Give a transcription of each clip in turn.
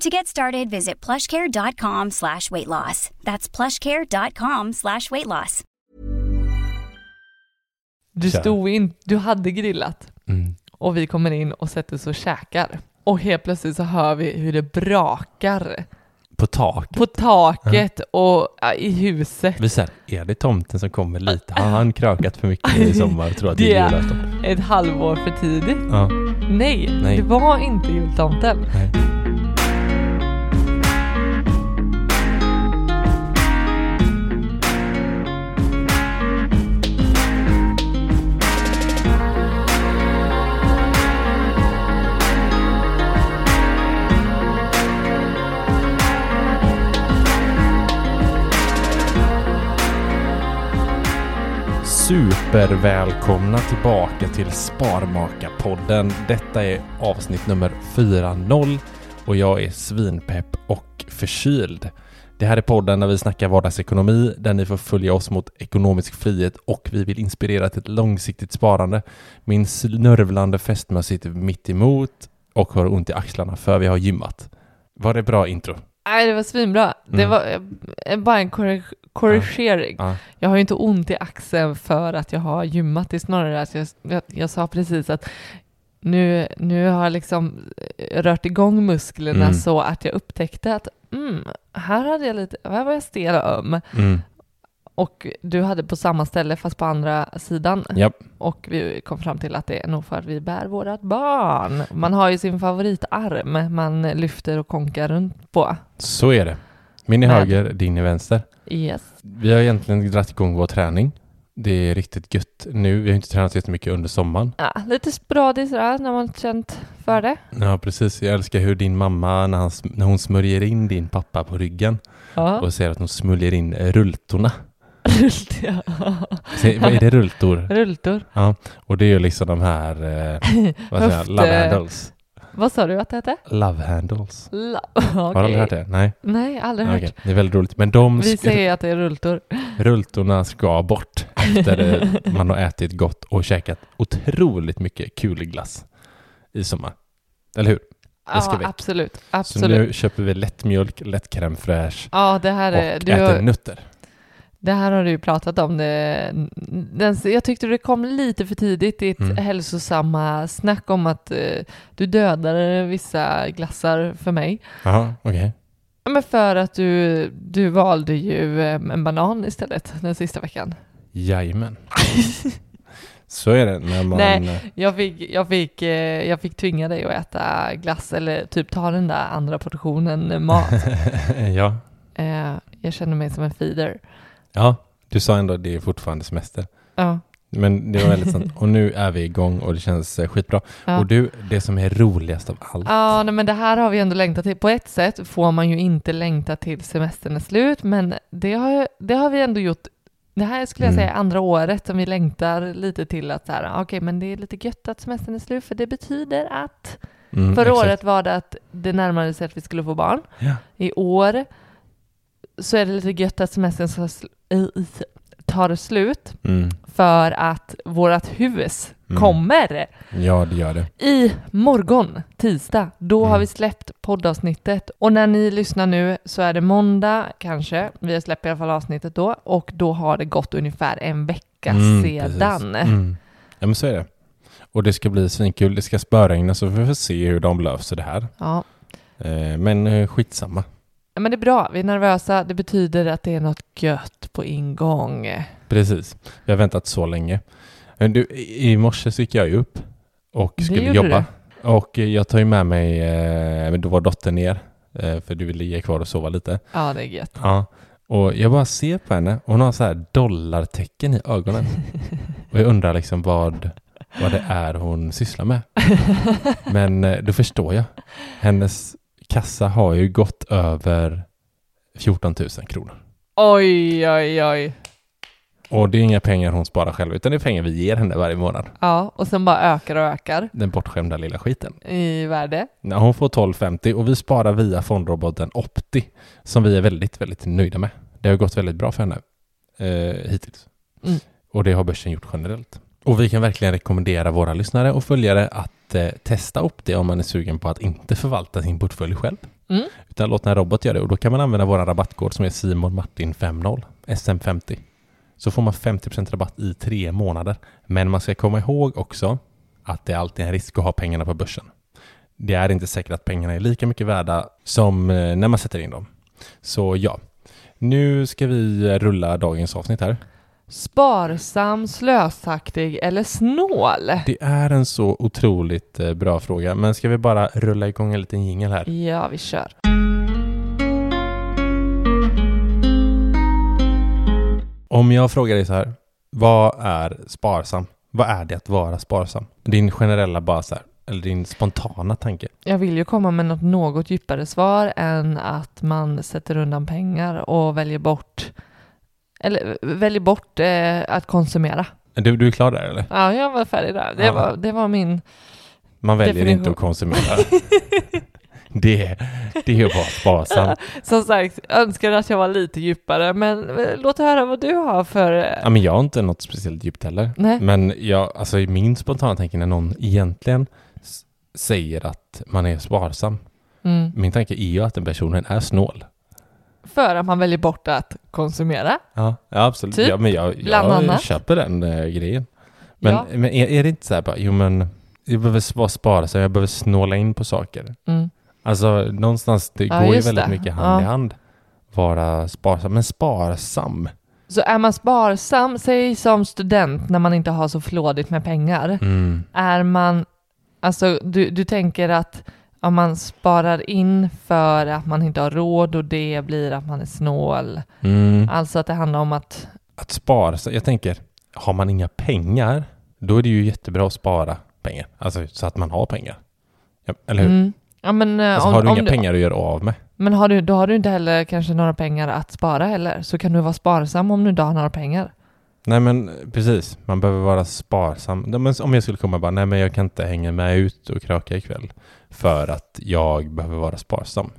To get started, visit plushcare.com slash weight loss. That's plushcare.com slash weight loss. Du stod in, du hade grillat Mm. och vi kommer in och sätter oss och käkar. Och helt plötsligt så hör vi hur det brakar På tak. på taket och ja, i huset. Vi säger, är det tomten som kommer lite? Har han krökat för mycket i sommar och tror att det är julafton? ett halvår för tidigt. Ja. Nej, Nej. det var inte jultomten. Nej. Supervälkomna tillbaka till Sparmakarpodden. Detta är avsnitt nummer 4.0 och jag är svinpepp och förkyld. Det här är podden där vi snackar vardagsekonomi, där ni får följa oss mot ekonomisk frihet och vi vill inspirera till ett långsiktigt sparande. Min snörvlande fästmö sitter mitt emot och har ont i axlarna för vi har gymmat. Var det bra intro? Nej, det var svinbra. Det Mm. var eh, bara en korrig- korrigering. Ja. Jag har ju inte ont i axeln för att jag har gymmat. Det är snarare att jag, jag, jag sa precis att nu, nu har jag liksom eh, rört igång musklerna Mm. så att jag upptäckte att mm, här hade jag lite, här var jag stel och öm. Och du hade på samma ställe fast på andra sidan. Japp. Och vi kom fram till att det är nog för att vi bär vårat barn. Man har ju sin favoritarm man lyfter och konkar runt på. Så är det. Min är höger, din är vänster. Yes. Vi har egentligen dragit igång vår träning. Det är riktigt gött nu. Vi har inte tränat jättemycket under sommaren. Ja, lite sporadiskt sådär när man känt för det. Ja, precis. Jag älskar hur din mamma, när, han, när hon smörjer in din pappa på ryggen Ja. och säger att hon smörjer in rultorna. Ja. Se, vad är det rultor? Rulltor. Ja, och det är ju liksom de här, eh, vad säger jag, love handles. Vad sa du att det hette? Love handles. La- Har du aldrig hört det? Nej, Nej, aldrig hört. Det är väldigt roligt. Men de Vi säger att det är rulltor. rultorna ska bort efter man har ätit gott och käkat otroligt mycket kulglass i sommar. Eller hur? Ja, väck. absolut. Så Absolut. nu köper vi lättmjölk, lätt crème fraîche Ja, det här, är, och du äter har, nötter. Det här har du ju pratat om. Den, jag tyckte det kom lite för tidigt, ditt Mm. hälsosamma snack om att eh, du dödade vissa glassar för mig. Jaha, okej. Ja, Men för att du, du valde ju eh, en banan istället den sista veckan. Jajamän. Så är det när man... Nej. Jag fick, jag, fick, eh, jag fick tvinga dig att äta glass eller typ ta den där andra portionen mat. ja. Eh, jag känner mig som en feeder. Ja, du sa ändå att det är fortfarande semester. Ja. Men det var väldigt sant. Och nu är vi igång och det känns eh, skitbra. Ja. Och du, det som är roligast av allt. Ja, nej, men det här har vi ändå längtat till. På ett sätt får man ju inte längta till semestern är slut, men det har, det har vi ändå gjort. Det här skulle jag Mm. säga är andra året som vi längtar lite till att så här, okej, men det är lite gött att semestern är slut, för det betyder att Mm, förra exakt. året var det att det närmade sig att vi skulle få barn. Ja. I år så är det lite gött att semestern ska tar slut Mm. för att vårt hus Mm. kommer Ja, det gör det. i morgon, tisdag. Då har Mm. vi släppt poddavsnittet och när ni lyssnar nu så är det måndag kanske. Vi har släppt i alla fall avsnittet då och då har det gått ungefär en vecka Mm, sedan. Mm. Ja, men så är det. Och det ska bli svinkul. Det ska spöregna så vi får se hur de löser det här. Ja. Eh, men eh, skitsamma. Ja, Men det är bra, vi är nervösa. Det betyder att det är något gött på ingång. Precis. Vi har väntat så länge. Du, i morse så gick jag ju upp och skulle jobba. Och eh, jag tar ju med mig, eh, men då var dottern ner, eh, för du ville ligga kvar och sova lite. Ja, det är gött. Ja. Och jag bara ser på henne och hon har så här dollartecken i ögonen. och jag undrar liksom vad, vad det är hon sysslar med. Men då förstår jag. Hennes kassa har ju gått över 14 000 kronor. Oj, oj, oj. Och det är inga pengar hon sparar själv, utan det är pengar vi ger henne varje månad. Ja, och sen bara ökar och ökar Den bortskämda lilla skiten. i värde. Ja, hon får 12,50 och vi sparar via fondroboten Opti som vi är väldigt, väldigt nöjda med. Det har gått väldigt bra för henne eh, hittills. Mm. Och det har börsen gjort generellt. Och vi kan verkligen rekommendera våra lyssnare och följare att eh, testa Opti om man är sugen på att inte förvalta sin portfölj själv. Mm. Utan låta en robot göra det och då kan man använda vår rabattkod som är Simon Martin 50 SM50. Så får man 50% rabatt i tre månader. Men man ska komma ihåg också att det alltid är en risk att ha pengarna på börsen. Det är inte säkert att pengarna är lika mycket värda som eh, när man sätter in dem. Så ja, nu ska vi rulla dagens avsnitt här. Sparsam, slösaktig eller snål? Det är en så otroligt eh, bra fråga, men ska vi bara rulla igång en liten jingel här? Ja, vi kör. Om jag frågar dig så här, vad är sparsam? Vad är det att vara sparsam? Din generella bara så här, eller din spontana tanke. Jag vill ju komma med något något djupare svar än att man sätter undan pengar och väljer bort eller väljer bort eh, att konsumera. Du, du är klar där eller? Ja, jag var färdig där. Det, Ja. var, det var min... Man väljer Definition. inte att konsumera. det, det är att vara sparsam. Som sagt, önskar att jag var lite djupare, men eh, låt höra vad du har för... eh, Ja, men jag har inte något speciellt djupt heller. Nej. Men jag, alltså i min spontana tanke när någon egentligen säger att man är sparsam. Mm. Min tanke är ju att den personen är snål. För att man väljer bort att konsumera. Ja, ja absolut. Typ, ja, men jag, jag annat. köper den eh, grejen. Men, Ja. men är, är det inte så här bara, jo men jag behöver vara sparsam, jag behöver snåla in på saker. Mm. Alltså någonstans, det Ja, går ju väldigt det. mycket hand i hand. Vara sparsam, men sparsam. Så är man sparsam, säg som student när man inte har så flådigt med pengar, Mm. är man, alltså du, du tänker att om man sparar in för att man inte har råd och det blir att man är snål. Mm. Alltså att det handlar om att, Att spara, så jag tänker, har man inga pengar, då är det ju jättebra att spara pengar. Alltså så att man har pengar. Ja, eller hur? mm, ja men eh, Alltså om, har du inga pengar att göra av med? Men har du, då har du inte heller kanske några pengar att spara heller, så kan du vara sparsam om du inte har några pengar. Nej men precis, man behöver vara sparsam. Om jag skulle komma och bara, nej men jag kan inte hänga med ut och kröka ikväll. För att jag behöver vara sparsam.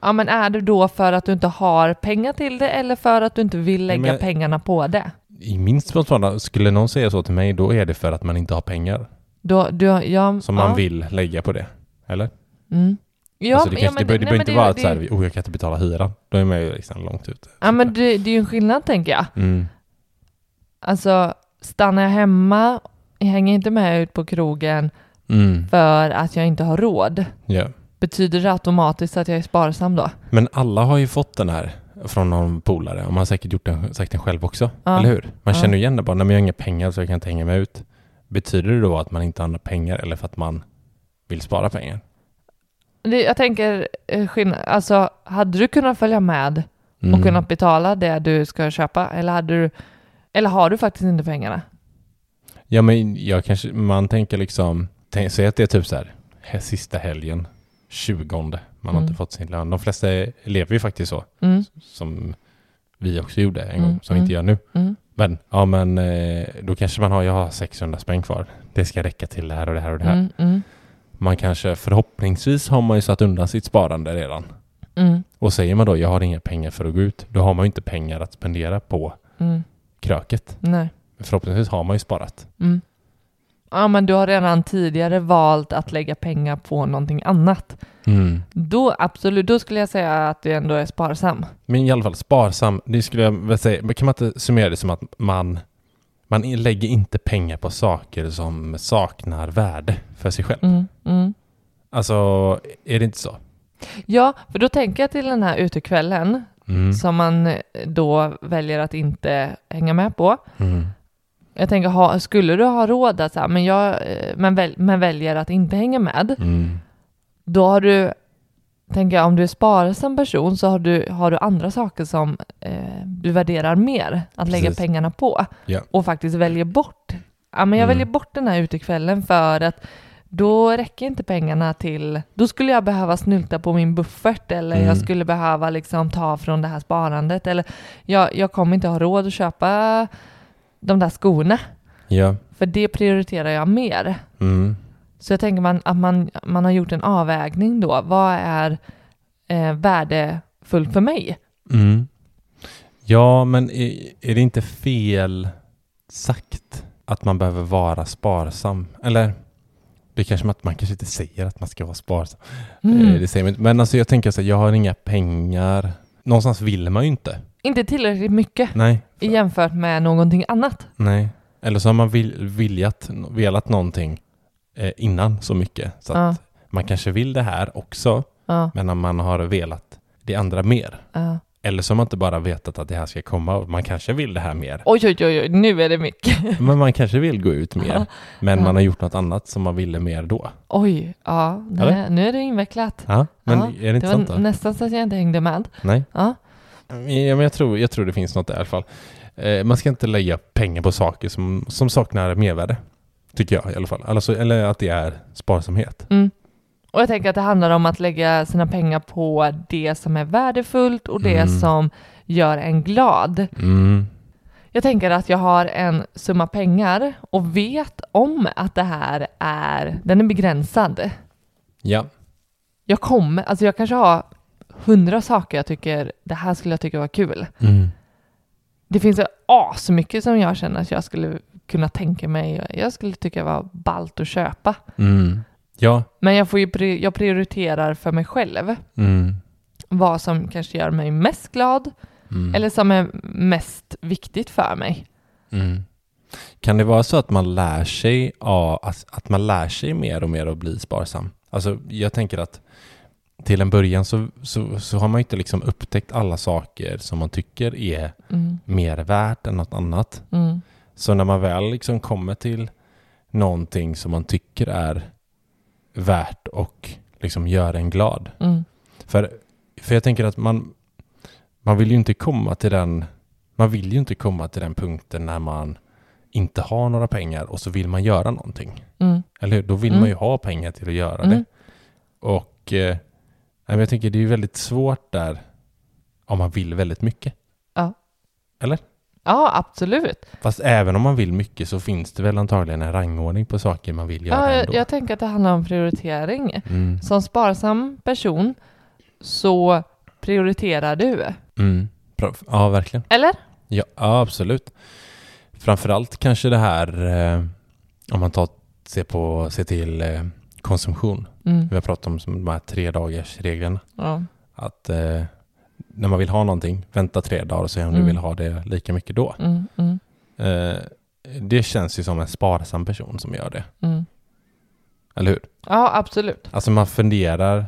Ja men är det då för att du inte har pengar till det eller för att du inte vill lägga Men- pengarna på det? I min spontana, skulle någon säga så till mig, då är det för att man inte har pengar. Då, du, ja, Som ja, man vill lägga på det. Eller? Mm. Ja, alltså det, kanske, ja, men det, behöver- det inte men vara det- att så här, det- oh, jag kan inte betala hyran. Då är man ju liksom långt ute. Ja men det, det är ju en skillnad tänker jag. Mm. Alltså, stannar jag hemma, jag hänger inte med ut på krogen Mm. för att jag inte har råd. Ja. Betyder det automatiskt att jag är sparsam då? Men alla har ju fått den här från någon polare och man har säkert gjort den, sagt den själv också. Ja. Eller hur? Man Ja. känner igen det bara, nej men jag har inga pengar så jag kan inte hänga med ut. Betyder det då att man inte har några pengar eller för att man vill spara pengar? Det, jag tänker, eh, skillnad, alltså hade du kunnat följa med Mm. och kunnat betala det du ska köpa eller hade du, eller har du faktiskt inte pengarna? Ja men jag kanske, man tänker liksom, tänk, säg att det är typ så här, he- sista helgen, 20 man har Mm. inte fått sin lön. De flesta lever ju faktiskt så, Mm. som vi också gjorde en Mm, gång, som vi mm. inte gör nu. Mm. Men, ja men eh, då kanske man har, jag har 600 spänn kvar. Det ska räcka till det här och det här och det här. Mm. Mm. Man kanske, förhoppningsvis har man ju satt undan sitt sparande redan. Mm. Och säger man då, jag har inga pengar för att gå ut, då har man ju inte pengar att spendera på Mm. kröket. Nej. Förhoppningsvis har man ju sparat. Mm. Ja, men du har redan tidigare valt att lägga pengar på någonting annat. Mm. Då absolut, då skulle jag säga att du ändå är sparsam. Men i alla fall sparsam, det skulle jag väl säga, kan man inte summera det som att man, man lägger inte pengar på saker som saknar värde för sig själv? Mm. Mm. Alltså, är det inte så? Ja, för då tänker jag till den här utekvällen Mm. som man då väljer att inte hänga med på. Mm. Jag tänker, ha, skulle du ha råd att så här, men, jag, eh, men, väl, men väljer att inte hänga med, Mm. då har du, tänker jag, om du är sparsam person så har du, har du andra saker som eh, du värderar mer att lägga Precis. pengarna på Ja. och faktiskt väljer bort. Ja, men jag Mm. väljer bort den här utekvällen för att då räcker inte pengarna till, då skulle jag behöva snylta på min buffert eller Mm. jag skulle behöva liksom ta från det här sparandet eller jag, jag kommer inte ha råd att köpa de där skorna Ja. för det prioriterar jag mer. Mm. Så jag tänker man, att man, man har gjort en avvägning då. Vad är eh, värdefullt för mig? Mm. Ja, men är, är det inte fel sagt att man behöver vara sparsam? Eller det är kanske att man kanske inte säger att man ska vara sparsam. Mm. Eh, Det säger man inte. Men alltså jag tänker så här, jag har inga pengar. Någonstans vill man ju inte. Inte tillräckligt mycket Nej. jämfört med någonting annat. Nej. Eller så har man vill, viljat, velat någonting eh, innan så mycket. Så att Ja, man kanske vill det här också, ja, men man har velat det andra mer. ja. Eller så har man inte bara vetat att det här ska komma och man kanske vill det här mer. Oj, oj, oj, oj, nu är det mycket. Men man kanske vill gå ut mer. Men man har gjort något annat som man ville mer då. Oj, ja, nej, nu är det invecklat. Ja, men är det inte Det sant var då? nästan så att jag inte hängde med. Nej. Ja, Ja, men jag tror, jag tror det finns något där i alla fall. Eh, man ska inte lägga pengar på saker som, som saknar mervärde. Tycker jag i alla fall. Alltså, eller att det är sparsamhet. mm. Och jag tänker att det handlar om att lägga sina pengar på det som är värdefullt och det Mm. som gör en glad. Mm. Jag tänker att jag har en summa pengar och vet om att det här är, den är begränsad. Ja. Jag kommer, alltså jag kanske har hundra saker jag tycker, det här skulle jag tycka var kul. Mm. Det finns asmycket som jag känner att jag skulle kunna tänka mig, jag skulle tycka var ballt att köpa. Mm. Ja. Men jag, får ju, jag prioriterar för mig själv Mm. vad som kanske gör mig mest glad Mm. eller som är mest viktigt för mig. Mm. Kan det vara så att man lär sig ja, att, att man lär sig mer och mer att bli sparsam? Alltså jag tänker att till en början så, så, så har man ju inte liksom upptäckt alla saker som man tycker är Mm, mer värt än något annat. mm, Så när man väl liksom kommer till någonting som man tycker är värt och liksom gör en glad. mm, För, för jag tänker att man, man vill ju inte komma till den man vill ju inte komma till den punkten när man inte har några pengar och så vill man göra någonting. mm, Eller hur? Då vill Mm. man ju ha pengar till att göra mm. det. Och eh, men jag tänker det är väldigt svårt där om man vill väldigt mycket. Ja, absolut. Fast även om man vill mycket så finns det väl antagligen en rangordning på saker man vill göra Ja, jag, ändå. jag tänker att det handlar om prioritering. Mm. Som sparsam person så prioriterar du. Mm. Ja, verkligen. Eller? Ja, ja, absolut. Framförallt kanske det här eh, om man tar, ser, på, ser till eh, konsumtion. Mm. Vi har pratat om de här tre dagars reglerna. Ja. Att eh, när man vill ha någonting, vänta tre dagar och se om Mm. du vill ha det lika mycket då. Mm, mm, Eh, det känns ju som en sparsam person som gör det. mm. Eller hur? Ja, absolut. Alltså man funderar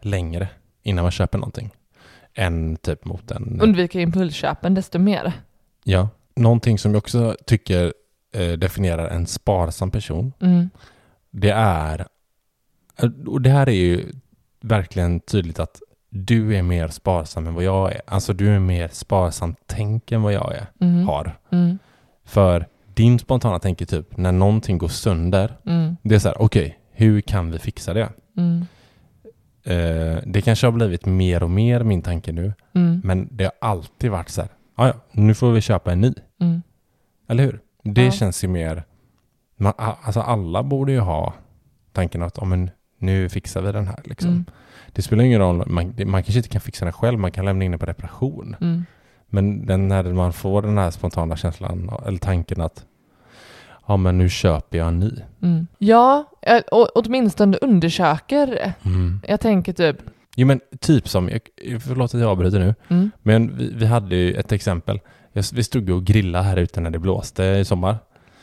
längre innan man köper någonting. Än typ mot en... Undvika impulsköpen desto mer. Ja. Någonting som jag också tycker eh, definierar en sparsam person. Mm. Det är... Och det här är ju verkligen tydligt att du är mer sparsam än vad jag är. Alltså du är mer sparsam tänk än vad jag är, Mm. har. Mm. För din spontana tänk är typ när någonting går sönder. Mm. Det är så här, okej, hur kan vi fixa det? Mm. Eh, det kanske har blivit mer och mer min tanke nu. Mm. Men det har alltid varit så här, "Ah, ja, nu får vi köpa en ny. Mm. Eller hur? Det Ja. känns ju mer... Man, alltså alla borde ju ha tanken att, ja men nu fixar vi den här liksom. Mm. Det spelar ingen roll, man, man kanske inte kan fixa den själv, man kan lämna in den på reparation. Mm. Men den när man får den här spontana känslan eller tanken att ja men nu köper jag en ny. Mm. Ja, eh, och åtminstone undersöker. Mm. Jag tänker typ, Jo men typ som, förlåt att jag avbryter nu, mm, men vi, vi hade ju ett exempel. Vi stod och grillade här ute när det blåste i sommar.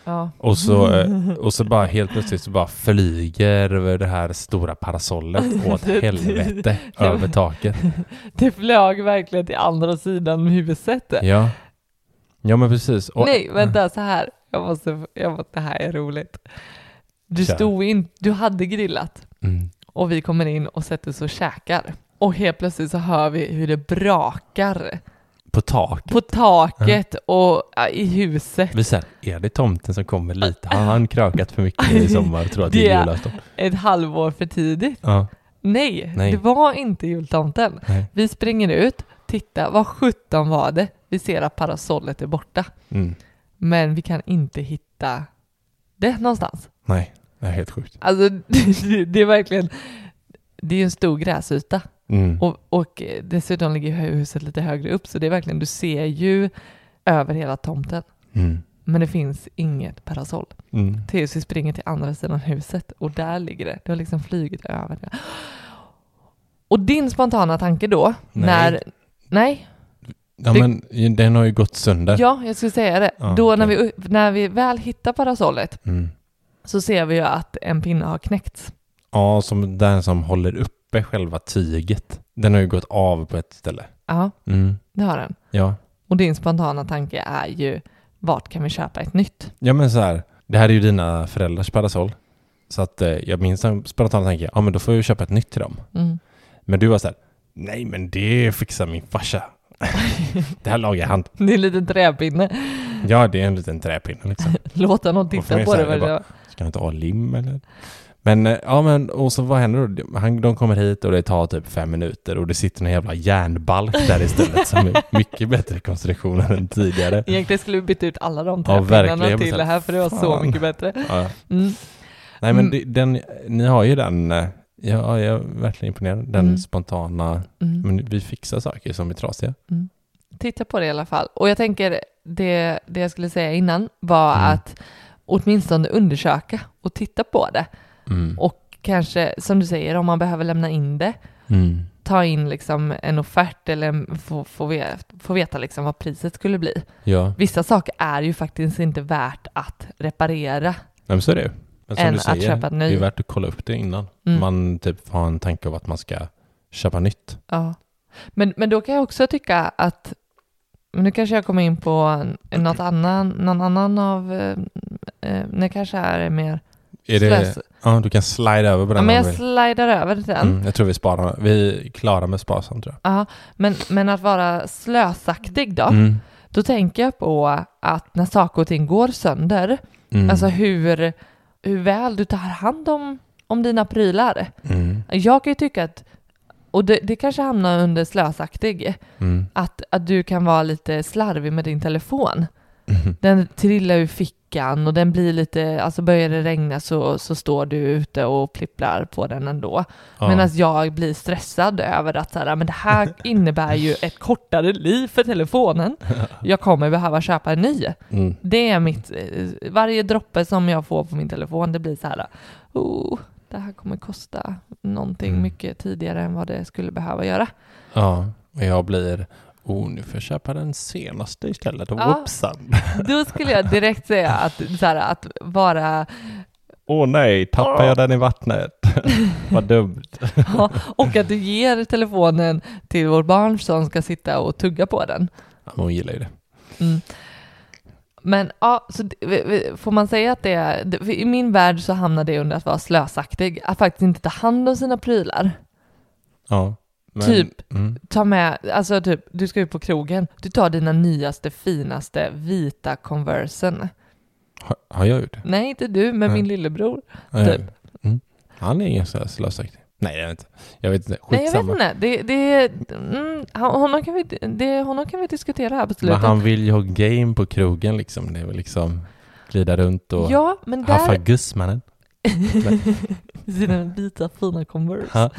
Ja. Och så, eh, och så bara helt plötsligt så bara flyger över det här stora parasollet åt helvete över taket. Det flög verkligen till andra sidan huset. Ja. Ja men precis. Och, Nej, vänta så här. Jag måste, jag måste, det här är roligt. Du Kör. stod in, du hade grillat Mm. och vi kommer in och sätter oss och käkar. Och helt plötsligt så hör vi hur det brakar På tak. på taket och ja, i huset. Vi säger, är det tomten som kommer lite? Har han krökat för mycket i sommar och tror att det är julafton? Ett halvår för tidigt. Ja. Nej, Nej. det var inte jultomten. Nej. Vi springer ut, titta, vad sjutton var det? Vi ser att parasollet är borta. Mm. Men vi kan inte hitta det någonstans. Nej, det är helt sjukt. Alltså det, det är verkligen, det är en stor gräsyta Mm. och, och dessutom ligger huset lite högre upp så det är verkligen, du ser ju över hela tomten. Mm. Men det finns inget parasoll. Mm. Vi springer till andra sidan huset och där ligger det. Det har liksom flugit över. det. Och din spontana tanke då, Nej. när... Nej, Ja Det- men den har ju gått sönder. ja, jag skulle säga det. Ja, då när, vi, när vi väl hittar parasollet Mm. så ser vi ju att en pinne har knäckts. Ja, som den som håller uppe själva tyget. Den har ju gått av på ett ställe. Ja, Mm. det har den. Ja. Och din spontana tanke är ju, vart kan vi köpa ett nytt? Ja men så här, det här är ju dina föräldrars parasoll. Så att eh, jag minns en spontan tanke, ja men då får jag köpa ett nytt till dem. Mm. Men du var så här, nej men det fixar min farsa. det här lagar han. Det är en liten träpinne. Ja, det är en liten träpinne liksom. Låt honom titta på det. bara- Ska han inte ha lim eller? Men eh, ja men och så vad händer då? Han, de kommer hit och det tar typ fem minuter och det sitter en jävla järnbalk där istället som är mycket bättre konstruktion än tidigare. Egentligen skulle vi byta ut alla de Ja, träpinnarna verkligen. till det här för det var så Fan. mycket bättre. Ja. Mm. Nej men Mm. det, den, ni har ju den, eh, ja, jag är verkligen imponerad, den Mm. spontana, Mm. men vi fixar saker som är trasiga. Titta på det i alla fall. Och jag tänker, det, det jag skulle säga innan var Mm. att åtminstone undersöka och titta på det. Mm. Och kanske, som du säger, om man behöver lämna in det, Mm. ta in liksom en offert eller få, få, veta, få veta liksom vad priset skulle bli. Ja, Vissa saker är ju faktiskt inte värt att reparera. Nej, så är det ju. Men som Än du att säger, köpa en ny. det är värt att kolla upp det innan. Mm. Man typ har en tanke av att man ska köpa nytt. Ja. Men, men då kan jag också tycka att, nu kanske jag kommer in på något annan, någon annan av, eh, eh, det kanske är mer Är det, ja, du kan slida över på Ja, den men om jag slidar över den. Mm, jag tror vi sparar, vi är klara med sparsam tror Ja, men, men att vara slösaktig då, jag. Mm. då tänker jag på att när saker och ting går sönder, Mm. alltså hur, hur väl du tar hand om, om dina prylar. Mm. Jag kan ju tycka att, och det, det kanske hamnar under slösaktig, Mm. att, att du kan vara lite slarvig med din telefon. Mm. Den trillar ur fickan och den blir lite, alltså börjar det regna så, så står du ute och plipplar på den ändå. Ja. Medan jag blir stressad över att så här, men det här innebär ju ett kortare liv för telefonen. Jag kommer behöva köpa en ny. Mm. Det är mitt, eh, varje droppe som jag får på min telefon, det blir så här, oh, det här kommer kosta någonting Mm. mycket tidigare än vad det skulle behöva göra. Ja, och jag blir, oh nu får jag köpa den senaste istället. Och Ja. whoopsan. Då skulle jag direkt säga att, så här, att vara Åh nej, tappar jag den i vattnet? Vad dumt. Ja, och att du ger telefonen till vår barn som ska sitta och tugga på den. Ja, hon gillar ju det. Mm. Men ja, så får man säga att det är, i min värld så hamnar det under att vara slösaktig, att faktiskt inte ta hand om sina prylar. Ja. Men, Typ. Mm. Ta med, alltså typ, du ska ut på krogen, du tar dina nyaste, finaste, vita Conversen. Har, har jag gjort det? Nej, inte du, men Nej. min lillebror. Ja, Typ. Mm. Han är ganska slösaktig. Nej, jag vet inte. Jag vet inte. Nej, jag vet Skitsamma. inte. Det, det, mm, honom, kan vi, det, honom kan vi diskutera här på Men slutet. han vill ju ha game på krogen liksom. Det är väl liksom glida runt och Ja, men där... haffa gussmannen. Sina vita fina Converse.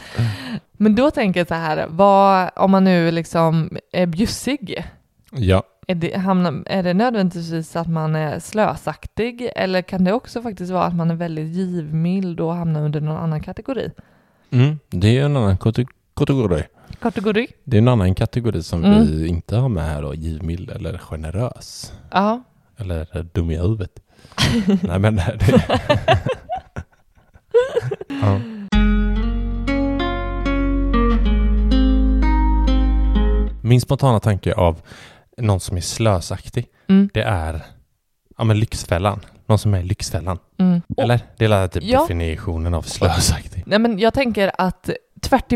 Men då tänker jag så här, vad, om man nu liksom är bjussig, Ja. Är det, hamnar, är det nödvändigtvis att man är slösaktig eller kan det också faktiskt vara att man är väldigt givmild och hamnar under någon annan kategori? Mm. Det är en annan kate- kategori. Kategori? Det är en annan kategori som Mm. vi inte har med här då. Givmild eller generös. Ja. Eller dum i huvudet. Nej men det... ja. Min spontana tanke av någon som är slösaktig, Mm. det är ja, men Lyxfällan. Någon som är Lyxfällan. Mm. Eller? Det är typ Ja. definitionen av slösaktig. Nej, men jag tänker att tvärt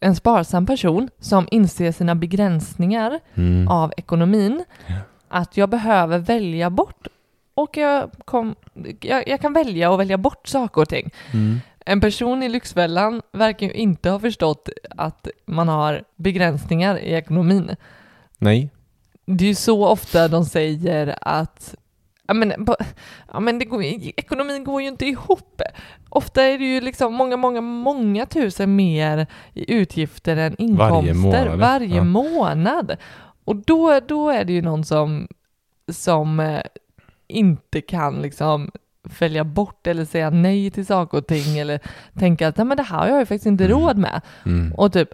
en sparsam person som inser sina begränsningar Mm. av ekonomin, Ja. att jag behöver välja bort och jag, kom, jag, jag kan välja och välja bort saker och ting. Mm. En person i Lyxfällan verkar ju inte ha förstått att man har begränsningar i ekonomin. Nej. Det är ju så ofta de säger att ja men, ja, men det går, ekonomin går ju inte ihop. Ofta är det ju liksom många, många, många tusen mer i utgifter än inkomster månad, varje ja. månad. Och då, då är det ju någon som, som eh, inte kan liksom välja bort eller säga nej till saker och ting eller tänka att nej, men det här har jag ju faktiskt inte Mm. råd med. Mm. Och typ,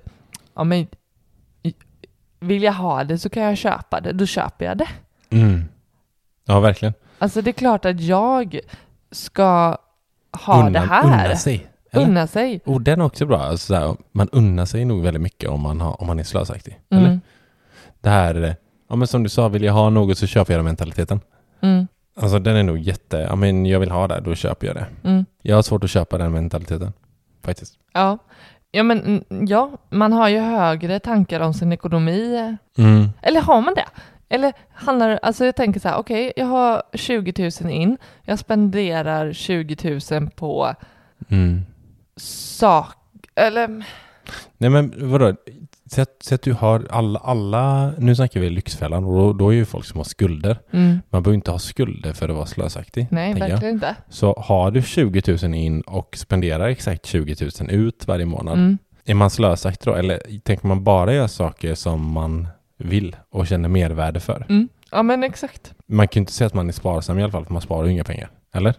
ja men vill jag ha det så kan jag köpa det, då köper jag det. Mm. Ja, verkligen. Alltså det är klart att jag ska ha unna, det här. Unna sig. Eller? Unna sig. Och den är också bra. Alltså, så här, man unnar sig nog väldigt mycket om man, har, om man är slösaktig. Eller? Mm. Det här, eh, ja men som du sa, vill jag ha något så köper jag det mentaliteten. Mm. Alltså den är nog jätte, ja men jag vill ha det, då köper jag det. Mm. Jag har svårt att köpa den mentaliteten. Faktiskt. Ja. Ja men mm, ja, man har ju högre tankar om sin ekonomi. Mm. Eller har man det? Eller handlar alltså jag tänker så här, okej, jag har 20 000 in, jag spenderar 20 000 på Mm. sak, eller Nej men vadå? Säg att, du har alla, alla, nu snackar vi Lyxfällan och då, då är ju folk som har skulder. mm. Man behöver inte ha skulder för att vara slösaktig. nej, tänker jag. verkligen inte. Så har du 20 000 in och spenderar exakt 20 000 ut varje månad. Mm. Är man slösaktig då? Eller tänker man bara göra saker som man vill och känner mervärde för? Mm. Ja men exakt. Man kan ju inte säga att man är sparsam i alla fall för man sparar ju inga pengar. Eller?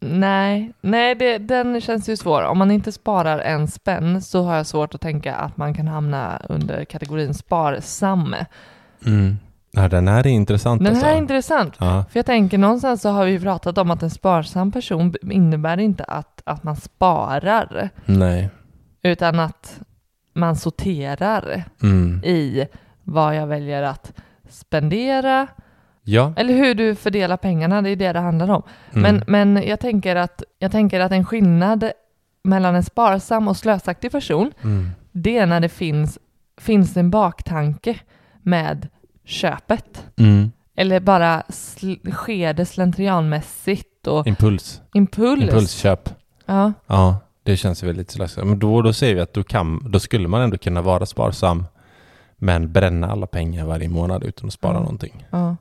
Nej, nej det, den känns ju svår. Om man inte sparar en spänn så har jag svårt att tänka att man kan hamna under kategorin sparsam. Mm. Ja, den här är intressant Den alltså. här är intressant. Ja. För jag tänker någonstans så har vi pratat om att en sparsam person innebär inte att, att man sparar, Nej. utan att man sorterar Mm. i vad jag väljer att spendera, Ja. eller hur du fördelar pengarna, det är det det handlar om. Mm. Men, men jag, tänker att, jag tänker att en skillnad mellan en sparsam och slösaktig person, Mm. det är när det finns, finns en baktanke med köpet. Mm. Eller bara sl- sker det slentrianmässigt och Impuls. impuls. Impulsköp. Ja. Ja, det känns väldigt slösaktigt. Men då, då säger vi att då, kan, då skulle man ändå kunna vara sparsam men bränna alla pengar varje månad utan att spara Ja. någonting. ja.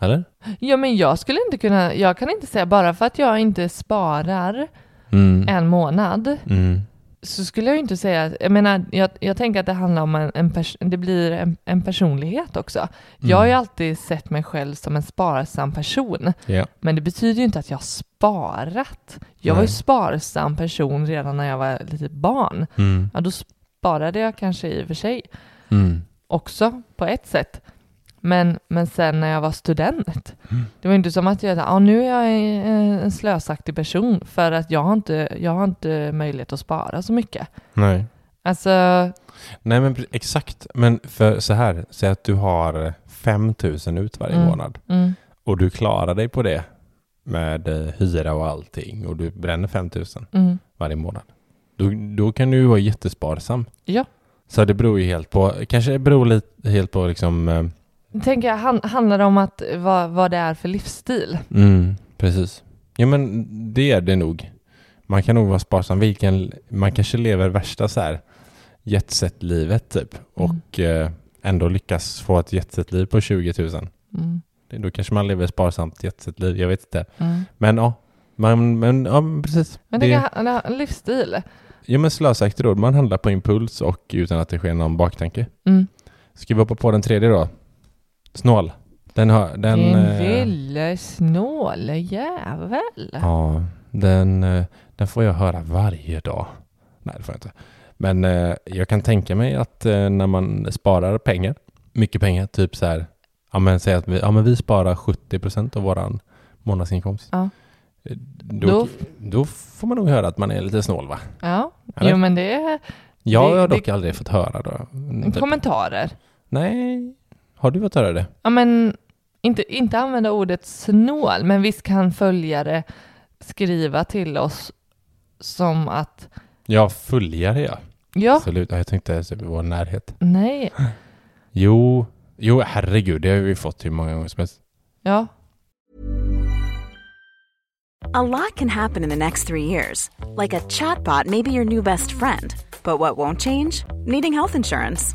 Eller? Ja, men jag skulle inte kunna, jag kan inte säga bara för att jag inte sparar Mm. en månad Mm. så skulle jag inte säga, jag menar, jag, jag tänker att det handlar om en, en pers- det blir en, en personlighet också. Jag har ju Mm. alltid sett mig själv som en sparsam person, Ja. men det betyder ju inte att jag sparat. Jag var ju Nej. sparsam person redan när jag var litet barn. Mm. Ja, då sparade jag kanske i och för sig Mm. också på ett sätt. Men, men sen när jag var student, Mm. det var inte som att jag, ja nu är jag en, slösaktig person för att jag har, inte, jag har inte möjlighet att spara så mycket. Nej. Alltså, Nej men exakt. Men för så här, säg att du har 5 000 ut varje Mm. månad mm, och du klarar dig på det med eh, hyra och allting och du bränner 5 000 mm, varje månad. Då, då kan du ju vara jättesparsam. ja. Så det beror ju helt på, kanske det beror lite helt på liksom, eh, Tänker jag, han, handlar om att, vad, vad det är för livsstil? mm, precis. Ja men det är det nog. Man kan nog vara sparsam. Vilken, man kanske lever värsta så här jetset-livet typ och eh, ändå lyckas få ett jetset-liv på 20 000. Mm, Då kanske man lever sparsamt jetset-liv, jag vet inte. mm. Men ja, man, men, ja precis. Men det, det, det, en livsstil. ja men slösaktig då, man handlar på impuls och utan att det sker någon baktanke. Mm. Ska vi hoppa på den tredje då? Snål. Den har... Den, Din eh, lille snåle jävel. Ja, den, eh, den får jag höra varje dag. Nej, det får jag inte. Men eh, jag kan tänka mig att eh, när man sparar pengar, mycket pengar, typ så här, ja men säg att vi, ja, men vi sparar 70% av våran månadsinkomst. Ja. Eh, Då, Då- då får man nog höra att man är lite snål va? Ja, Eller? jo men det är Jag Det- har dock det- aldrig fått höra då. Typ. kommentarer. Nej, har du fått höra det? Ja men inte, inte använda ordet snål, men visst kan följare skriva till oss som att Ja, följare ja. ja, Absolut. Ja, Jag tänkte ens i vår närhet. nej, Jo, jo herregud, det har vi fått hur många gånger som helst. ja, A lot can happen in the next three years. Like a chatbot may be your new best friend. But what won't change? Needing health insurance.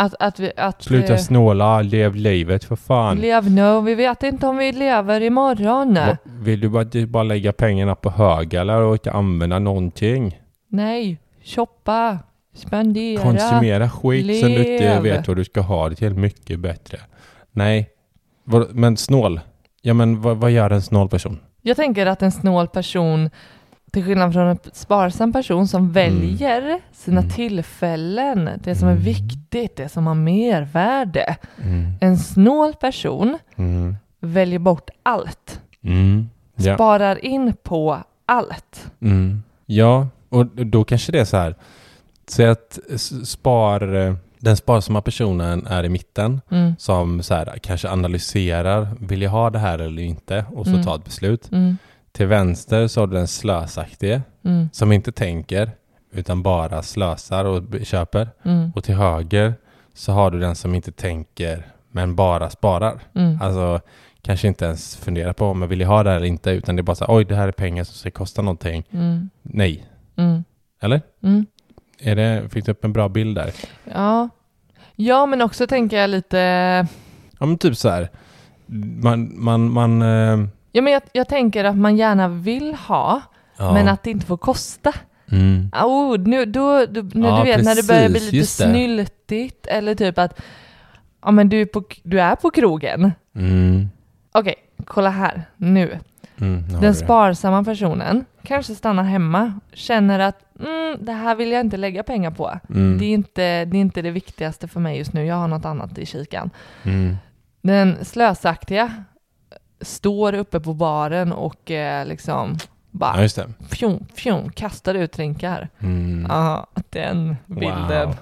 Att, att vi, att Sluta snåla, lev livet för fan. lev nu, vi vet inte om vi lever imorgon. Va- Vill du bara, du bara lägga pengarna på hög eller och inte använda någonting? Nej, shoppa, spendera. Konsumera skit som du inte lev. vet vad du ska ha det till mycket bättre. Nej, men snål. Ja men vad, vad gör en snål person? Jag tänker att en snål person, till skillnad från en sparsam person som väljer sina Mm. tillfällen, det som är Mm. viktigt, det som har mervärde. Mm. En snål person Mm. väljer bort allt, Mm. Ja. sparar in på allt. Mm. Ja, och då kanske det är så här. Säg att spar, den sparsamma personen är i mitten Mm. som så här, kanske analyserar, vill jag ha det här eller inte? Och så Mm. tar ett beslut. Mm. Till vänster så har du den slösaktige Mm. som inte tänker utan bara slösar och köper. Mm. Och till höger så har du den som inte tänker men bara sparar. Mm. Alltså kanske inte ens funderar på om jag vill ha det här eller inte utan det är bara så här, oj det här är pengar som ska kosta någonting. Mm. Nej. Mm. Eller? Mm. Är det, fick du upp en bra bild där? Ja. ja, men också tänker jag lite Ja men typ så här. Man, man, man... Ja, men jag, jag tänker att man gärna vill ha, ja. men att det inte får kosta. Mm. Oh, nu, då, då, när Ja, du vet när det börjar bli precis, lite snyltigt eller typ att ja, men du, är på, du är på krogen. Mm. Okej, kolla här nu. Mm, Den sparsamma personen kanske stannar hemma, känner att mm, det här vill jag inte lägga pengar på. Mm. Det, är inte, det är inte det viktigaste för mig just nu, jag har något annat i kikan. Mm. Den slösaktiga står uppe på baren och eh, liksom Ja bara det. fjong, fjong, kastar ut drinkar. Mm. Ja, den bilden.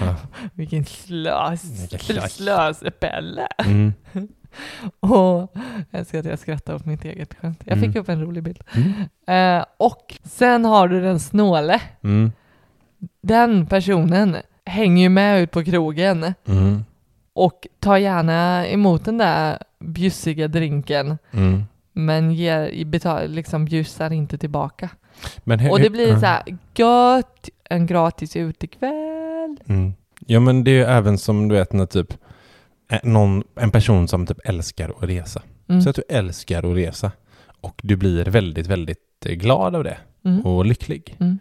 Ja. Vilken slös, slös. slöspelle. Mm. Och jag älskar att jag skrattar åt mitt eget skämt. Jag fick Mm. upp en rolig bild. Mm. Eh, och sen har du den snåle. Mm. Den personen hänger ju med ut på krogen Mm. och tar gärna emot den där bjussiga drinken Mm. men ger, betal, liksom bjussar inte tillbaka. He- Och det blir så här, gött, en gratis utekväll. Mm. Ja men det är ju även som du vet när typ någon, en person som typ älskar att resa. Mm. Så att du älskar att resa och du blir väldigt, väldigt eh, glad av det Mm. och lycklig. Mm.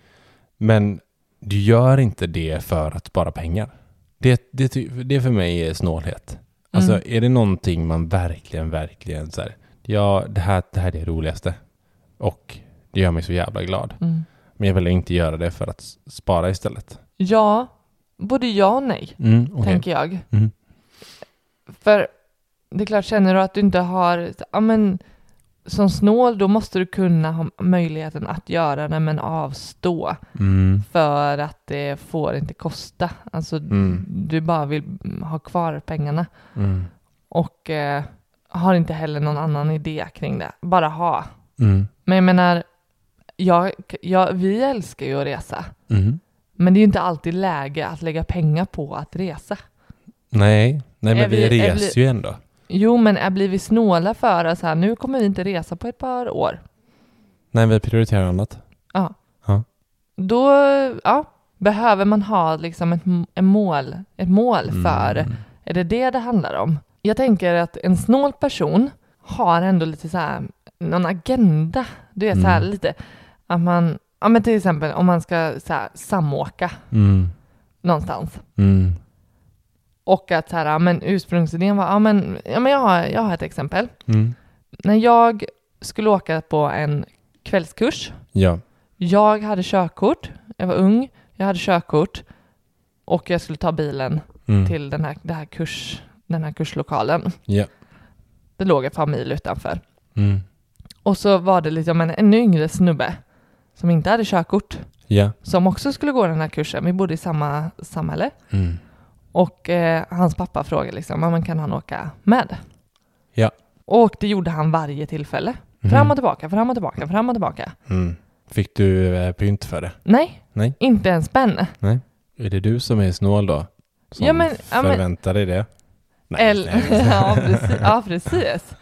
Men du gör inte det för att spara pengar. Det, det, det för mig är snålhet. Alltså Mm. är det någonting man verkligen, verkligen så här, ja det här, det här är det roligaste och det gör mig så jävla glad. Mm. Men jag vill inte göra det för att spara istället. Ja, både ja och nej, Mm, okej. tänker jag. Mm. För det är klart, känner du att du inte har, ja men som snål, då måste du kunna ha möjligheten att göra det, men avstå. Mm. För att det får inte kosta. Alltså, Mm. du bara vill ha kvar pengarna. Mm. Och eh, har inte heller någon annan idé kring det. Bara ha. Mm. Men jag menar, jag, jag, vi älskar ju att resa. Mm. Men det är ju inte alltid läge att lägga pengar på att resa. Nej, nej men Är vi, vi- reser vi- ju ändå. Jo, men är vi snåla för att så här, nu kommer vi inte resa på ett par år. Nej, vi prioriterar annat. Ja. Ja. Då, ja, behöver man ha liksom ett, ett mål, ett mål för, Mm. är det det det handlar om? Jag tänker att en snål person har ändå lite så här, någon agenda. Du vet så här Mm. lite, att man, ja men till exempel om man ska så här, samåka Mm. någonstans. Och att så här, men ursprungsidén var, ja men, ja, men jag, har, jag har ett exempel. Mm. När jag skulle åka på en kvällskurs, Ja. jag hade körkort, jag var ung, jag hade körkort och jag skulle ta bilen Mm. till den här, det här kurs, den här kurslokalen. Ja. Det låg ett par mil utanför. Mm. Och så var det liksom en ännu yngre snubbe som inte hade körkort, Ja. som också skulle gå den här kursen. Vi bodde i samma samhälle. Mm. Och eh, hans pappa frågade liksom, men kan han åka med? Ja. Och det gjorde han varje tillfälle. Mhm. Fram och tillbaka, fram och tillbaka, fram och tillbaka. Mm. Fick du eh, pynt för det? Nej, Nej. inte en spänn. Är det du som är snål då? Som Ja, men- förväntar dig det? Nej, Eller, nej. ja, precis. ja, precis.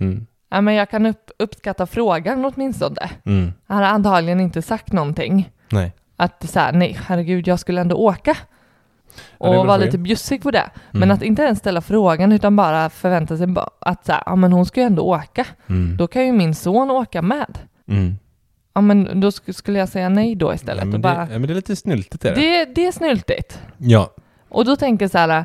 Mm. Ja, men jag kan upp, uppskatta frågan åtminstone. Mm. Han har antagligen inte sagt någonting. Nej. Att så här, nej, herregud, jag skulle ändå åka. Ja, Och vara lite ju. bjussig på det. Men Mm. att inte ens ställa frågan utan bara förvänta sig att så här, ja, men hon ska ju ändå åka. Mm. Då kan ju min son åka med. Mm. Ja, men då sk- skulle jag säga nej då Ja, istället. men, och det, bara, ja, men det är lite snyltigt är det. det, det är snyltigt. Ja. Och då tänker jag så här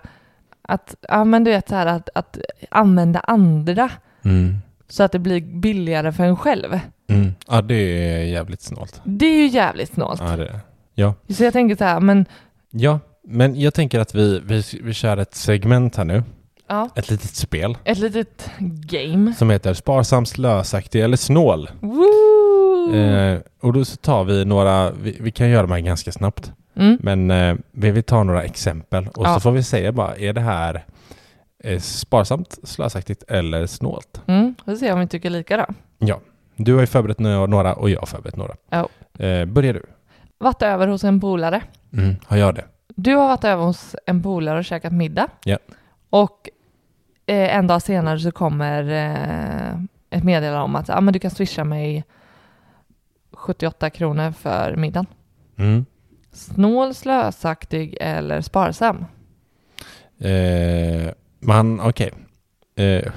att, ja men du vet så här att, att använda andra Mm. så att det blir billigare för en själv. Mm. Ja, det är jävligt snålt. Det är ju jävligt snålt. Ja, det är. Ja. Så jag tänker så här, men ja, men jag tänker att vi, vi, vi kör ett segment här nu. ja, Ett litet spel ett litet game. som heter Sparsam, slösaktig eller snål. Eh, och då så tar vi några, vi, vi kan göra de här ganska snabbt, Mm. men eh, vi vill ta några exempel och Ja. så får vi säga bara, är det här eh, sparsamt, slösaktigt eller snålt? Mm. Vi får se om vi tycker lika då. Ja, du har ju förberett några och jag har förberett några. Eh, börjar du? Varit över hos en polare. Mm, har jag det? Du har varit över hos en polare och käkat middag. Ja. Och eh, en dag senare så kommer eh, ett meddelande om att ah, men du kan swisha mig 78 kronor för middagen. Mm. Snål, slösaktig eller sparsam? Eh, man, okej. Eh,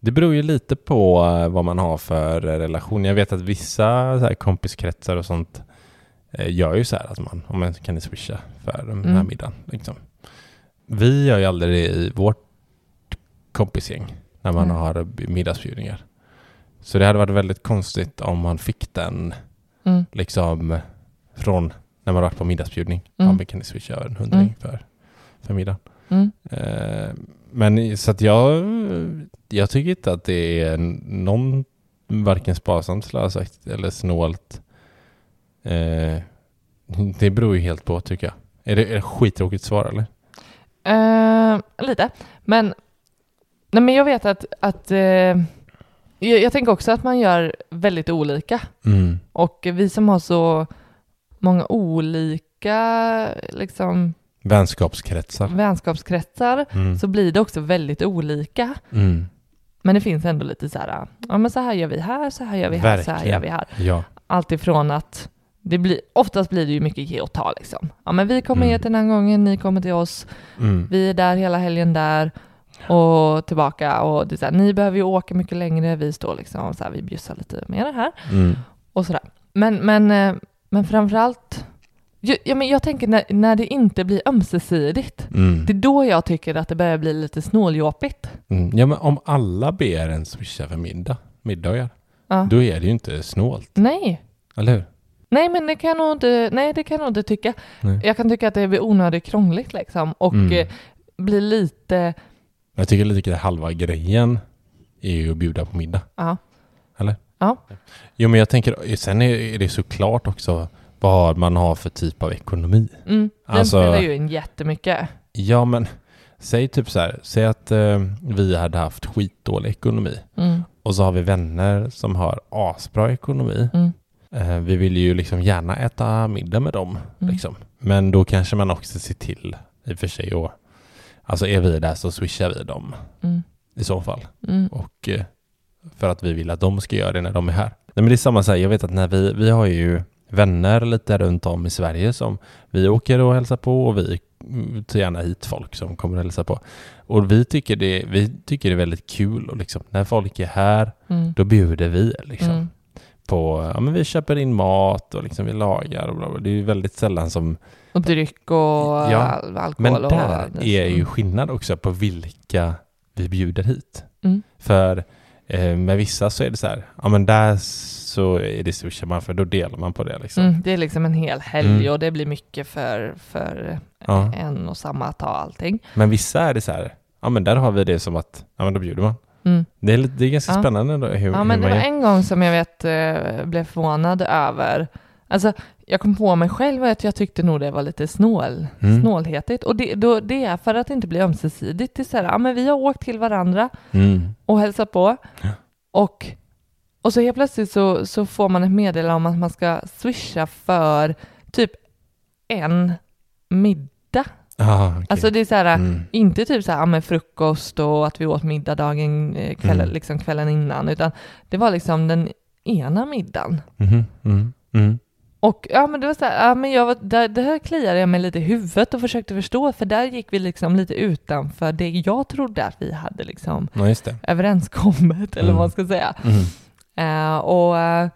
det beror ju lite på eh, vad man har för eh, relation. Jag vet att vissa kompiskretsar och sånt gör ju så här att man, om man kan ni swisha för den här Mm. middagen. Liksom. Vi gör ju aldrig det i vårt kompisgäng när man Mm. har middagsbjudningar. Så det hade varit väldigt konstigt om man fick den Mm. liksom från när man varit på middagsbjudning. Mm. Ja, kan ni swisha en hundring Mm. för, för middagen? Mm. Eh, men så att jag, jag tycker inte att det är någon varken sparsamt, slösaktigt eller snålt. Eh, det beror ju helt på tycker jag. Är det, är det skittråkigt svar eller? Eh, lite. Men, nej, men jag vet att, att eh, jag, jag tänker också att man gör väldigt olika. Mm. Och vi som har så många olika liksom, Vänskapskretsar. vänskapskretsar Mm. så blir det också väldigt olika. Mm. Men det finns ändå lite så här, ja men så här gör vi här, så här gör vi här, så här Verkligen. gör vi här. Ja. Allt ifrån att det blir, oftast blir det ju mycket ge och ta liksom. Ja men vi kommer Mm. hit den här gången, ni kommer till oss, Mm. vi är där hela helgen där och tillbaka och det är så här, ni behöver ju åka mycket längre, vi står liksom så här, vi bjussar lite mer här Mm. och sådär. Men, men, eh, men framförallt, ja, men jag tänker när, när det inte blir ömsesidigt, Mm. det är då jag tycker att det börjar bli lite snåljåpigt. Mm. Ja men om alla ber en swisha för middag, middagar, Ja. då är det ju inte snålt. Nej, Eller hur? Nej men det kan jag nog inte, nej det kan jag inte tycka. Nej. Jag kan tycka att det blir onödigt krångligt liksom och Mm. eh, blir lite, Jag tycker lite att halva grejen är ju att bjuda på middag. ja, Ja. Jo men jag tänker, sen är är det såklart också vad man har för typ av ekonomi. Mm. Den Alltså- spelar ju in jättemycket. Ja men, säg typ så här, säg att eh, vi hade haft skitdålig ekonomi Mm. och så har vi vänner som har asbra ekonomi. Mm. Eh, vi vill ju liksom gärna äta middag med dem. Mm. Liksom. Men då kanske man också ser till, i och för sig, och, alltså är vi där så swishar vi dem Mm. i så fall. Mm. Och eh, för att vi vill att de ska göra det när de är här. Nej men det är samma så här, jag vet att när vi, vi har ju vänner lite runt om i Sverige som vi åker och hälsar på och vi tar gärna hit folk som kommer och hälsar på. Och vi tycker det, vi tycker det är väldigt kul och liksom när folk är här Mm. då bjuder vi liksom Mm. På, ja men vi köper in mat och liksom vi lagar och bla bla. Det är ju väldigt sällan som, Och dryck och Ja, al- alkohol. men och där är ju skillnad också på vilka vi bjuder hit. Mm. För eh, med vissa så är det så här, ja men där så är det sushi man för då delar man på det liksom. Mm, det är liksom en hel helg Mm. och det blir mycket för, för Ja. en och samma att ta allting. Men vissa är det så här, ja men där har vi det som att, ja men då bjuder man. Mm. Det är, det är ganska Ja. spännande då, hur, Ja, hur men det man var en gång som jag vet eh, blev förvånad över, alltså jag kom på mig själv att jag tyckte nog det var lite snål, Mm. snålhetigt. Och det, då, det är för att det inte blir ömsesidigt. Det är så här, ja men vi har åkt till varandra Mm. och hälsat på Ja. och, och så helt plötsligt så, så får man ett meddelande om att man ska swisha för typ en middag. Ah, okej. Alltså det är så här, mm. inte typ så här med frukost och att vi åt middag dagen, eh, kvällen, Mm. liksom kvällen innan, utan det var liksom den ena middagen. Mm. Mm. Och ja, men det var så här, ja, men jag var, där, det här kliade jag mig lite i huvudet och försökte förstå, för där gick vi liksom lite utanför det jag trodde att vi hade liksom Ja, överenskommet, eller Mm. vad man ska säga. Mm. Eh, och eh,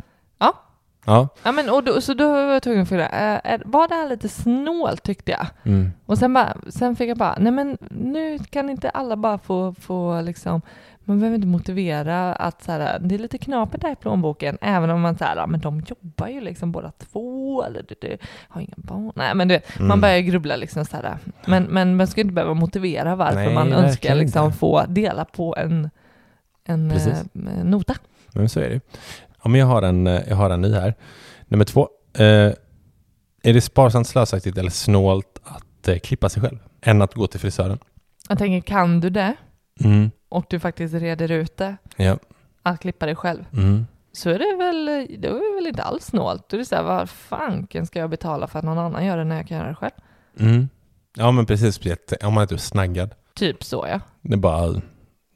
Ja. ja, men och då, så då var jag tvungen att fråga, är- var det här lite snålt tyckte jag? Mm. Och sen, bara, sen fick jag bara, nej men nu kan inte alla bara få, få liksom, man behöver inte motivera att så här, det är lite knapert där i plånboken, även om man säger, ja men de jobbar ju liksom båda två, eller du, du har inga barn. Nej men du vet, man Mm. börjar grubbla liksom så här, men, men man ska inte behöva motivera varför Nej, man önskar liksom inte. få dela på en, en eh, nota. Men så är det. Ja, men jag har en, eh, jag har en ny här. Nummer två. Eh, är det sparsamt, slösaktigt eller snålt att eh, klippa sig själv än att gå till frisören? Jag tänker, kan du det Mm. och du faktiskt reder ut det, Ja. att klippa dig själv, Mm. så är det väl, det är väl inte alls snålt. Då är det så här, vad fanken ska jag betala för att någon annan gör det när jag kan göra det själv? Mm. Ja, men precis. Om man är snaggad. Typ så ja. Det är bara att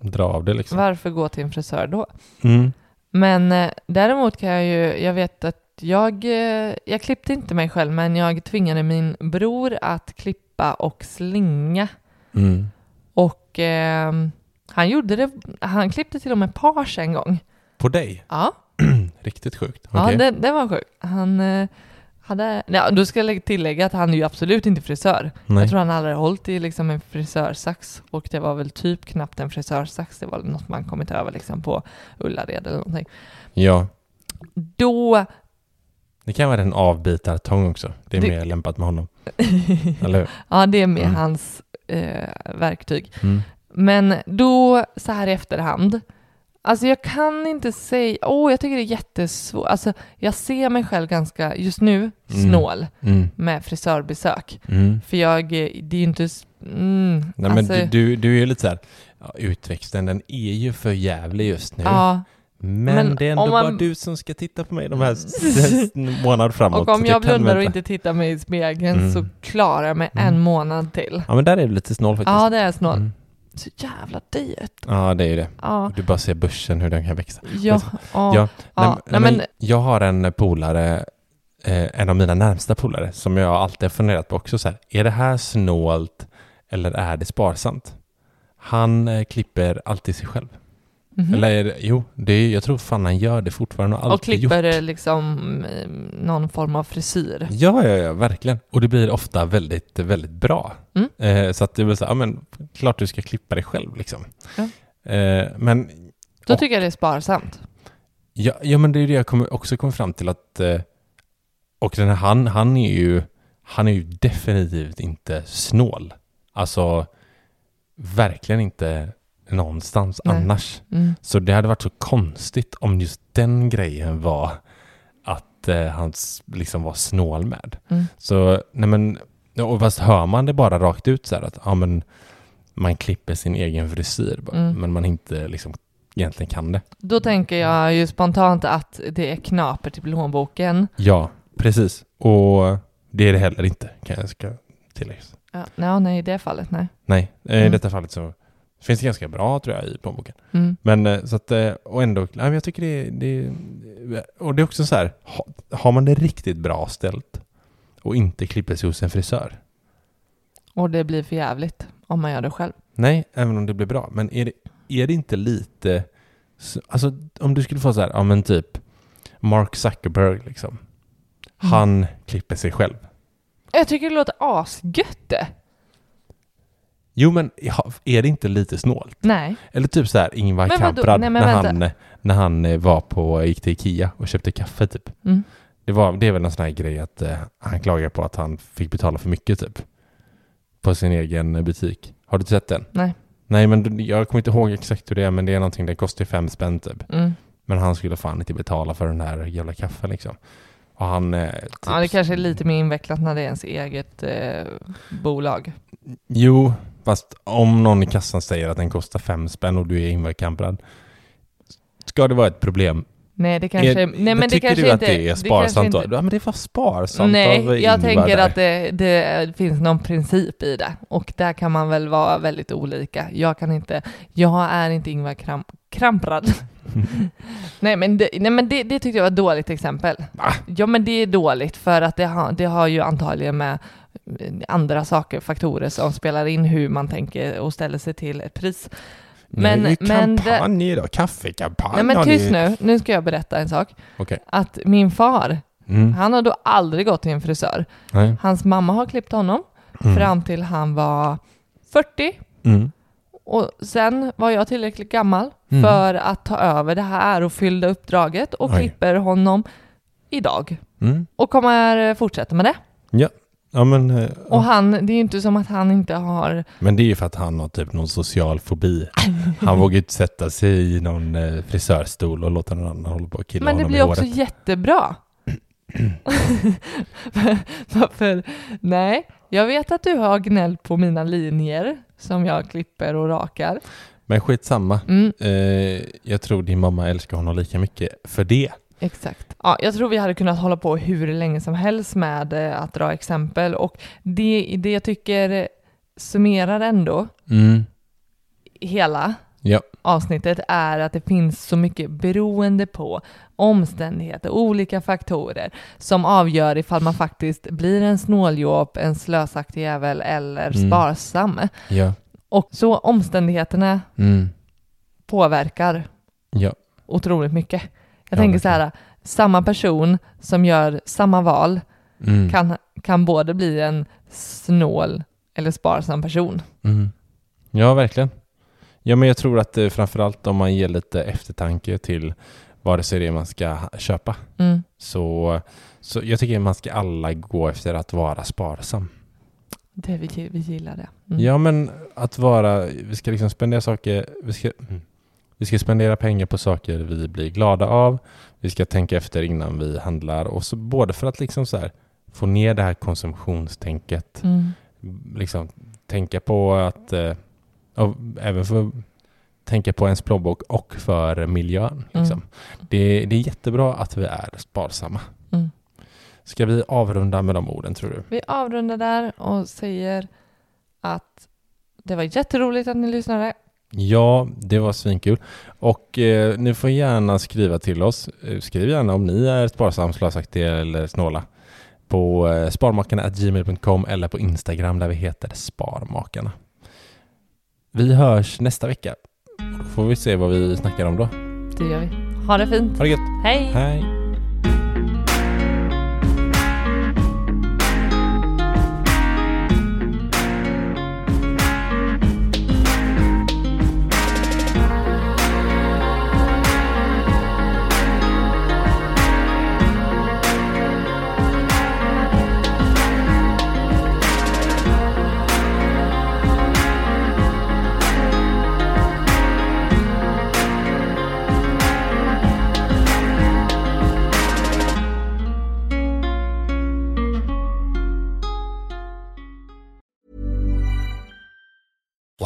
dra av det liksom. Varför gå till en frisör då? Mm. Men eh, däremot kan jag ju, jag vet att jag, eh, jag klippte inte mig själv, men jag tvingade min bror att klippa och slinga. Mm. Och eh, han gjorde det, han klippte till och med page en gång. På dig? Ja, Riktigt sjukt. ja Okej. det, det var sjukt. Han hade, ja, då ska jag tillägga att han är ju absolut inte frisör. Nej. Jag tror han aldrig har hållit i liksom en frisörsax och det var väl typ knappt en frisörsax. Det var något man kommit över liksom på Ullared eller någonting. Ja. Då, Det kan vara en avbitartång också. Det är Det- mer lämpat med honom. Eller hur? ja det är med Mm. hans eh, verktyg. Mm. Men då så här i efterhand, alltså jag kan inte säga, åh jag tycker det är jättesvårt, alltså jag ser mig själv ganska, just nu, Mm. snål Mm. med frisörbesök. Mm. För jag, det är ju inte, mm, Nej, men alltså, du, du, är ju lite så här, ja, utväxten den är ju för jävlig just nu. ja, Men, Men det är ändå om bara man- du som ska titta på mig de här s- s- månader framåt. och om jag blundar och inte tittar mig i spegeln Mm. så klarar jag mig Mm. en månad till. Ja men där är du lite snål faktiskt. Ja, det är snål. Mm. Så jävla dyrt. Ja det är ju det. Ja, Du bara ser börsen hur den kan växa. ja, ja. Ja, ja. Nej, men, jag har en polare, eh, en av mina närmsta polare, som jag alltid har funderat på också så här, är det här snålt eller är det sparsamt? Han eh, klipper alltid sig själv. Mhm. Eller är det, jo, det är, jag tror fan han gör det fortfarande och och alltid klipper gjort. liksom eh, någon form av frisyr. Ja, ja, ja, verkligen. Och det blir ofta väldigt, väldigt bra. Mm. Eh, så att det blir så, ja men klart du ska klippa dig själv liksom. Ja. Eh, men Då Och- tycker jag det är sparsamt. Ja, ja men det är det jag kommer, också kommer fram till att eh, och den här, han, han är ju han är ju definitivt inte snål. Alltså verkligen inte någonstans Nej. annars. Mm. Så det hade varit så konstigt om just den grejen var att eh, han liksom var snål med. Mm. Så, nej men, och fast hör man det bara rakt ut så här att ja, men, man klipper sin egen frisyr bara, Mm. men man inte liksom egentligen kan det. Då tänker jag ju spontant att det är knapert i plånboken. Ja, precis. Och det är det heller inte, kan jag ska. Ja, ja, nej, i det fallet nej. Nej, eh, i Mm. detta fallet så finns det ganska bra tror jag i plånboken. Mm. Men eh, så att, eh, och ändå, nej, men jag tycker det, det och det är också så här, ha, har man det riktigt bra ställt och inte klipper sig hos en frisör, Och det blir för jävligt om man gör det själv. nej, även om det blir bra, men är det, är det inte lite, alltså om du skulle få så här, ja men typ Mark Zuckerberg liksom, han klipper sig själv. Jag tycker det låter asgött det. Jo men är det inte lite snålt? Nej. Eller typ så här Ingvar? Kamprad Nej, när, vänta. han, när han eh, var på, gick till Ikea och köpte kaffe typ. Mm. Det, var, det är väl en sån här grej att eh, han klagar på att han fick betala för mycket typ. På sin egen butik. Har du sett den? Nej. Nej men jag kommer inte ihåg exakt hur det är men det är någonting, det kostar fem spänn typ. Mm. Men han skulle fan inte betala för den här jävla kaffen liksom. Och han... Eh, typ, Ja, det kanske är lite mer invecklat när det är ens eget eh, bolag. Jo, fast om någon i kassan säger att den kostar fem spänn och du är Ingvar Kamprad. Ska det vara ett problem? Nej, det kanske... är, nej, men det tycker kanske du att inte, det är sparsamt? inte- då? Ja men det var sparsamt Nej, jag tänker där. att det, det finns någon princip i det. Och där kan man väl vara väldigt olika. Jag kan inte, jag är inte Ingvar Kram, Kramprad. nej men, det, nej, men det, det tyckte jag var ett dåligt exempel. Va? Ja men det är dåligt för att det har, det har ju antagligen med andra saker, faktorer som spelar in hur man tänker och ställer sig till ett pris. Men- men kampanj idag, kaffekampanj. Nej men tyst ni- nu, nu ska jag berätta en sak. Okej. Att min far, Mm. han har då aldrig gått till en frisör. Nej. Hans mamma har klippt honom Mm. fram till han var 40. Mm. Och sen var jag tillräckligt gammal Mm. för att ta över det här och fylla uppdraget och Oj. klipper honom idag. Mm. Och kommer fortsätta med det. Ja. Ja men, eh, Och han, det är ju inte som att han inte har... men det är ju för att han har typ någon social fobi. Han vågar ju inte sätta sig i någon eh, frisörstol och låta någon annan hålla på och killa Men det blir också jättebra. Varför? Nej, jag vet att du har gnällt på mina linjer som jag klipper och rakar. Men skitsamma. Mm, Eh, jag tror din mamma älskar honom lika mycket för det. Exakt. Ja, jag tror vi hade kunnat hålla på hur länge som helst med eh, att dra exempel och det, det jag tycker summerar ändå Mm. hela Ja. avsnittet är att det finns så mycket beroende på omständigheter, olika faktorer som avgör ifall man faktiskt blir en snåljåp, en slösaktig jävel eller Mm. sparsam. Ja. Och så omständigheterna Mm. påverkar Ja. otroligt mycket. Jag Ja, tänker så här, samma person som gör samma val Mm. kan, kan både bli en snål eller sparsam person. Mm. Ja, verkligen. Ja, men jag tror att eh, framförallt om man ger lite eftertanke till vare sig det är man ska köpa, Mm. så, så jag tycker man ska alla gå efter att vara sparsam. Det vi, vi gillar det. Mm. Ja, men att vara, vi ska liksom spendera saker, vi ska, mm. Vi ska spendera pengar på saker vi blir glada av, vi ska tänka efter innan vi handlar och så både för att liksom här få ner det här konsumtionstänket Mm. liksom tänka på att eh, även för tänka på ens plånbok och för miljön. Liksom. Det, det är jättebra att vi är sparsamma. Mm. Ska vi avrunda med de orden tror du? Vi avrundar där och säger att det var jätteroligt att ni lyssnade. Ja, det var svinkul. Och eh, ni får gärna skriva till oss. Eh, Skriv gärna om ni är sparsam, slösaktiga eller snåla. På eh, sparmakarna.gmail.com eller på Instagram där vi heter Sparmakarna. Vi hörs nästa vecka. Då får vi se vad vi snackar om då. Det gör vi. Ha det fint. Ha det gött! Hej! Hej!